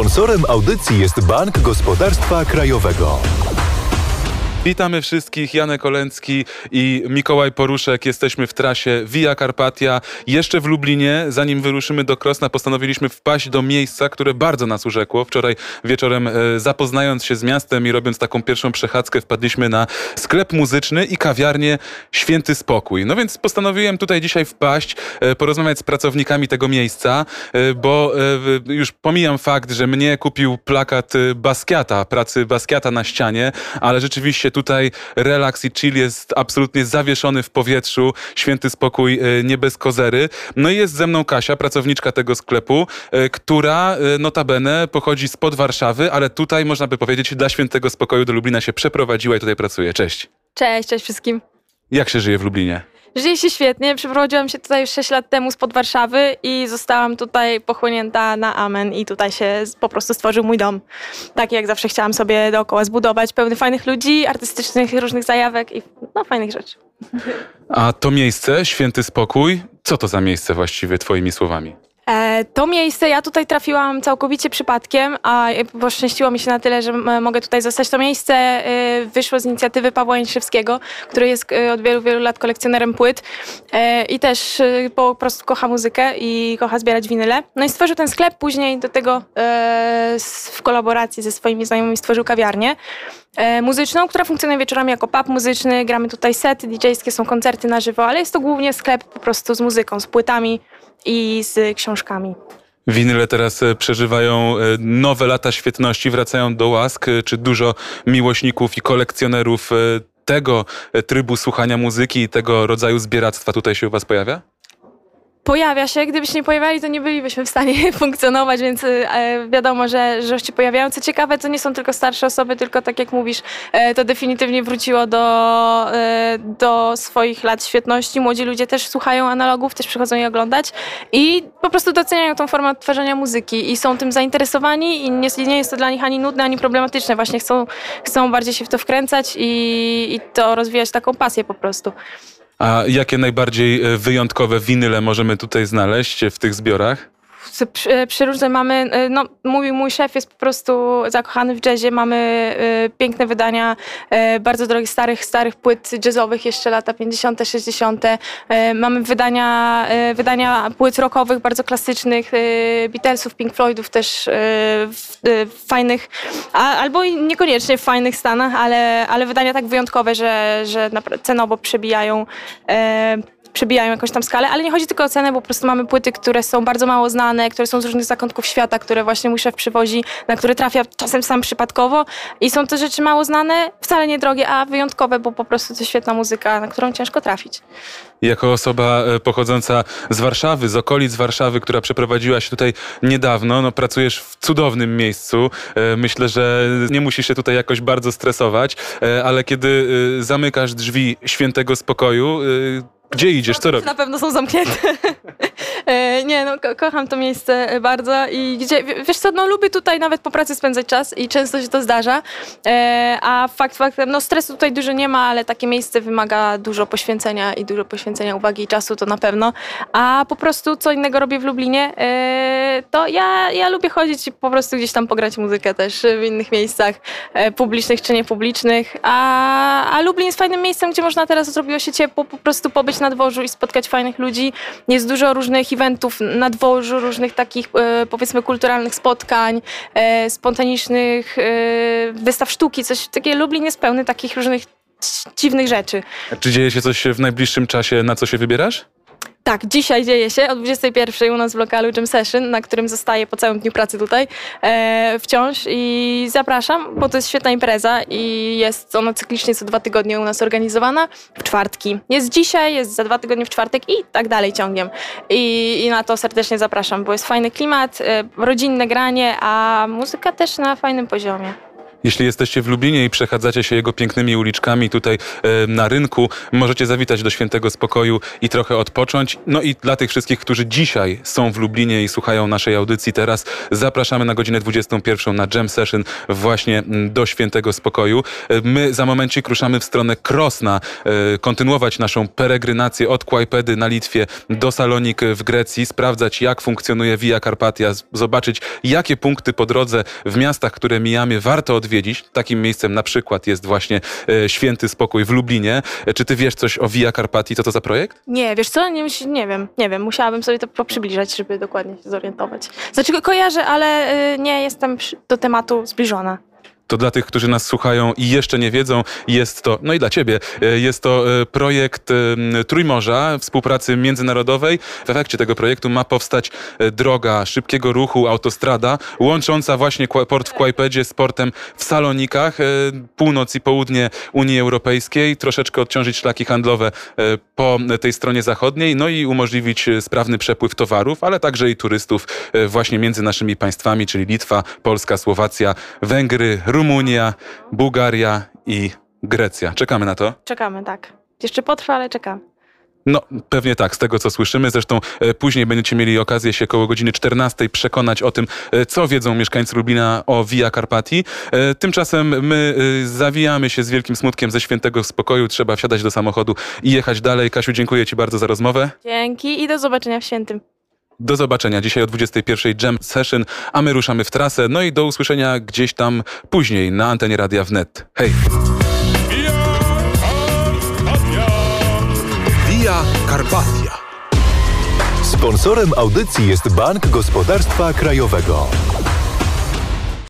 Sponsorem audycji jest Bank Gospodarstwa Krajowego. Witamy wszystkich, Janek Olencki i Mikołaj Poruszek. Jesteśmy w trasie Via Carpatia. Jeszcze w Lublinie, zanim wyruszymy do Krosna, postanowiliśmy wpaść do miejsca, które bardzo nas urzekło. Wczoraj wieczorem e, zapoznając się z miastem i robiąc taką pierwszą przechadzkę, wpadliśmy na sklep muzyczny i kawiarnię Święty Spokój. No więc postanowiłem tutaj dzisiaj wpaść, e, porozmawiać z pracownikami tego miejsca, e, bo już pomijam fakt, że mnie kupił plakat Basquiata, pracy Basquiata na ścianie, ale rzeczywiście tutaj relaks i chill jest absolutnie zawieszony w powietrzu, święty spokój, e, nie bez kozery. No i jest ze mną Kasia, pracowniczka tego sklepu, e, która e, notabene pochodzi spod Warszawy, ale tutaj można by powiedzieć dla świętego spokoju do Lublina się przeprowadziła i tutaj pracuje. Cześć. Cześć, cześć wszystkim. Jak się żyje w Lublinie? Żyje się świetnie. Przeprowadziłam się tutaj już 6 lat temu spod Warszawy i zostałam tutaj pochłonięta na amen i tutaj się po prostu stworzył mój dom. Taki jak zawsze chciałam sobie dookoła zbudować, pełny fajnych ludzi, artystycznych, różnych zajawek i no fajnych rzeczy. A to miejsce, święty spokój, co to za miejsce właściwie twoimi słowami? E, to miejsce ja tutaj trafiłam całkowicie przypadkiem, a poszczęściło mi się na tyle, że mogę tutaj zostać. To miejsce e, wyszło z inicjatywy Pawła Jędrzejewskiego, który jest e, od wielu, wielu lat kolekcjonerem płyt i też po prostu kocha muzykę i kocha zbierać winyle. No i stworzył ten sklep, później do tego w kolaboracji ze swoimi znajomymi stworzył kawiarnię muzyczną, która funkcjonuje wieczorami jako pub muzyczny. Gramy tutaj sety DJ-skie, są koncerty na żywo, ale jest to głównie sklep po prostu z muzyką, z płytami i z książkami. Winyle teraz e, przeżywają e, nowe lata świetności, wracają do łask. E, Czy dużo miłośników i kolekcjonerów tego trybu słuchania muzyki i tego rodzaju zbieractwa tutaj się u was pojawia? Pojawia się, gdyby się nie pojawiali, to nie bylibyśmy w stanie funkcjonować, więc e, wiadomo, że, że się pojawiają. Co ciekawe, to nie są tylko starsze osoby, tylko tak jak mówisz, e, to definitywnie wróciło do, e, do swoich lat świetności. Młodzi ludzie też słuchają analogów, też przychodzą je oglądać i po prostu doceniają tą formę odtwarzania muzyki i są tym zainteresowani i nie, nie jest to dla nich ani nudne, ani problematyczne. Właśnie chcą, chcą bardziej się w to wkręcać i, i to rozwijać taką pasję po prostu. A jakie najbardziej e, wyjątkowe winyle możemy tutaj znaleźć w tych zbiorach? Przy- Przeróżne mamy, e, no mówił mój szef, jest po prostu zakochany w jazzie, mamy e, piękne wydania e, bardzo drogich, starych, starych płyt jazzowych, jeszcze lata 50., 60. E, Mamy wydania, e, wydania płyt rockowych, bardzo klasycznych, e, Beatlesów, Pink Floydów też e, w, e, fajnych, a, albo niekoniecznie w fajnych stanach, ale, ale wydania tak wyjątkowe, że, że cenowo przebijają e, przebijają jakąś tam skalę, ale nie chodzi tylko o cenę, bo po prostu mamy płyty, które są bardzo mało znane, które są z różnych zakątków świata, które właśnie mój szef przywozi, na które trafia czasem sam przypadkowo i są to rzeczy mało znane, wcale nie drogie, a wyjątkowe, bo po prostu to świetna muzyka, na którą ciężko trafić. Jako osoba e, pochodząca z Warszawy, z okolic Warszawy, która przeprowadziła się tutaj niedawno, no pracujesz w cudownym miejscu. E, Myślę, że nie musisz się tutaj jakoś bardzo stresować, e, ale kiedy zamykasz drzwi świętego spokoju, gdzie idziesz, co robisz? Na pewno są zamknięte. E, nie, no ko- kocham to miejsce e, bardzo i gdzie, wiesz co, no lubię tutaj nawet po pracy spędzać czas i często się to zdarza, e, a fakt faktem, no stresu tutaj dużo nie ma, ale takie miejsce wymaga dużo poświęcenia i dużo poświęcenia uwagi i czasu, to na pewno, a po prostu co innego robię w Lublinie, to ja, ja lubię chodzić i po prostu gdzieś tam pograć muzykę też w innych miejscach, publicznych czy niepublicznych, a, a Lublin jest fajnym miejscem, gdzie można teraz zrobiło się ciepło, po prostu pobyć na dworzu i spotkać fajnych ludzi. Jest dużo różnych eventów na dworzu, różnych takich e, powiedzmy kulturalnych spotkań, e, spontanicznych e, wystaw sztuki, coś takiego. Lublin jest pełny takich różnych dziwnych rzeczy. Czy dzieje się coś w najbliższym czasie, na co się wybierasz? Tak, dzisiaj dzieje się o 21 u nas w lokalu Jam Session, na którym zostaję po całym dniu pracy tutaj e, wciąż i zapraszam, bo to jest świetna impreza i jest ona cyklicznie co dwa tygodnie u nas organizowana w czwartki. Jest dzisiaj, jest za dwa tygodnie w czwartek i tak dalej ciągiem. I, i na to serdecznie zapraszam, bo jest fajny klimat, e, rodzinne granie, a muzyka też na fajnym poziomie. Jeśli jesteście w Lublinie i przechadzacie się jego pięknymi uliczkami tutaj e, na rynku, możecie zawitać do Świętego Spokoju i trochę odpocząć. No i dla tych wszystkich, którzy dzisiaj są w Lublinie i słuchają naszej audycji teraz, zapraszamy na godzinę 21 na Jam Session właśnie do Świętego Spokoju. E, My za momencik ruszamy w stronę Krosna, e, kontynuować naszą peregrynację od Kłajpedy na Litwie do Salonik w Grecji, sprawdzać jak funkcjonuje Via Carpatia, zobaczyć jakie punkty po drodze w miastach, które mijamy warto odwiedzić. Takim miejscem na przykład jest właśnie e, Święty Spokój w Lublinie. E, Czy ty wiesz coś o Via Carpatii? Co to za projekt? Nie, wiesz co? Nie, nie wiem, nie wiem. Musiałabym sobie to poprzybliżać, żeby dokładnie się zorientować. Znaczy ko- kojarzę, ale y, nie jestem do tematu zbliżona. To dla tych, którzy nas słuchają i jeszcze nie wiedzą, jest to, no i dla ciebie, e, jest to e, projekt e, Trójmorza, współpracy międzynarodowej. W efekcie tego projektu ma powstać droga szybkiego ruchu, autostrada, łącząca właśnie port w Kłajpedzie z portem w Salonikach, północ i południe Unii Europejskiej, troszeczkę odciążyć szlaki handlowe po tej stronie zachodniej, no i umożliwić sprawny przepływ towarów, ale także i turystów właśnie między naszymi państwami, czyli Litwa, Polska, Słowacja, Węgry, Rumunia, Bułgaria i Grecja. Czekamy na to. Czekamy, tak. Jeszcze potrwa, ale czekamy. No, pewnie tak, z tego co słyszymy. Zresztą e, później będziecie mieli okazję się koło godziny 14 przekonać o tym, e, co wiedzą mieszkańcy Lublina o Via Carpatii. E, Tymczasem my e, zawijamy się z wielkim smutkiem ze świętego spokoju. Trzeba wsiadać do samochodu i jechać dalej. Kasiu, dziękuję Ci bardzo za rozmowę. Dzięki i do zobaczenia w świętym. Do zobaczenia dzisiaj o 21 Jam Session, a my ruszamy w trasę. No i do usłyszenia gdzieś tam później na antenie Radia Wnet. Hej! Via Carpatia. Sponsorem audycji jest Bank Gospodarstwa Krajowego.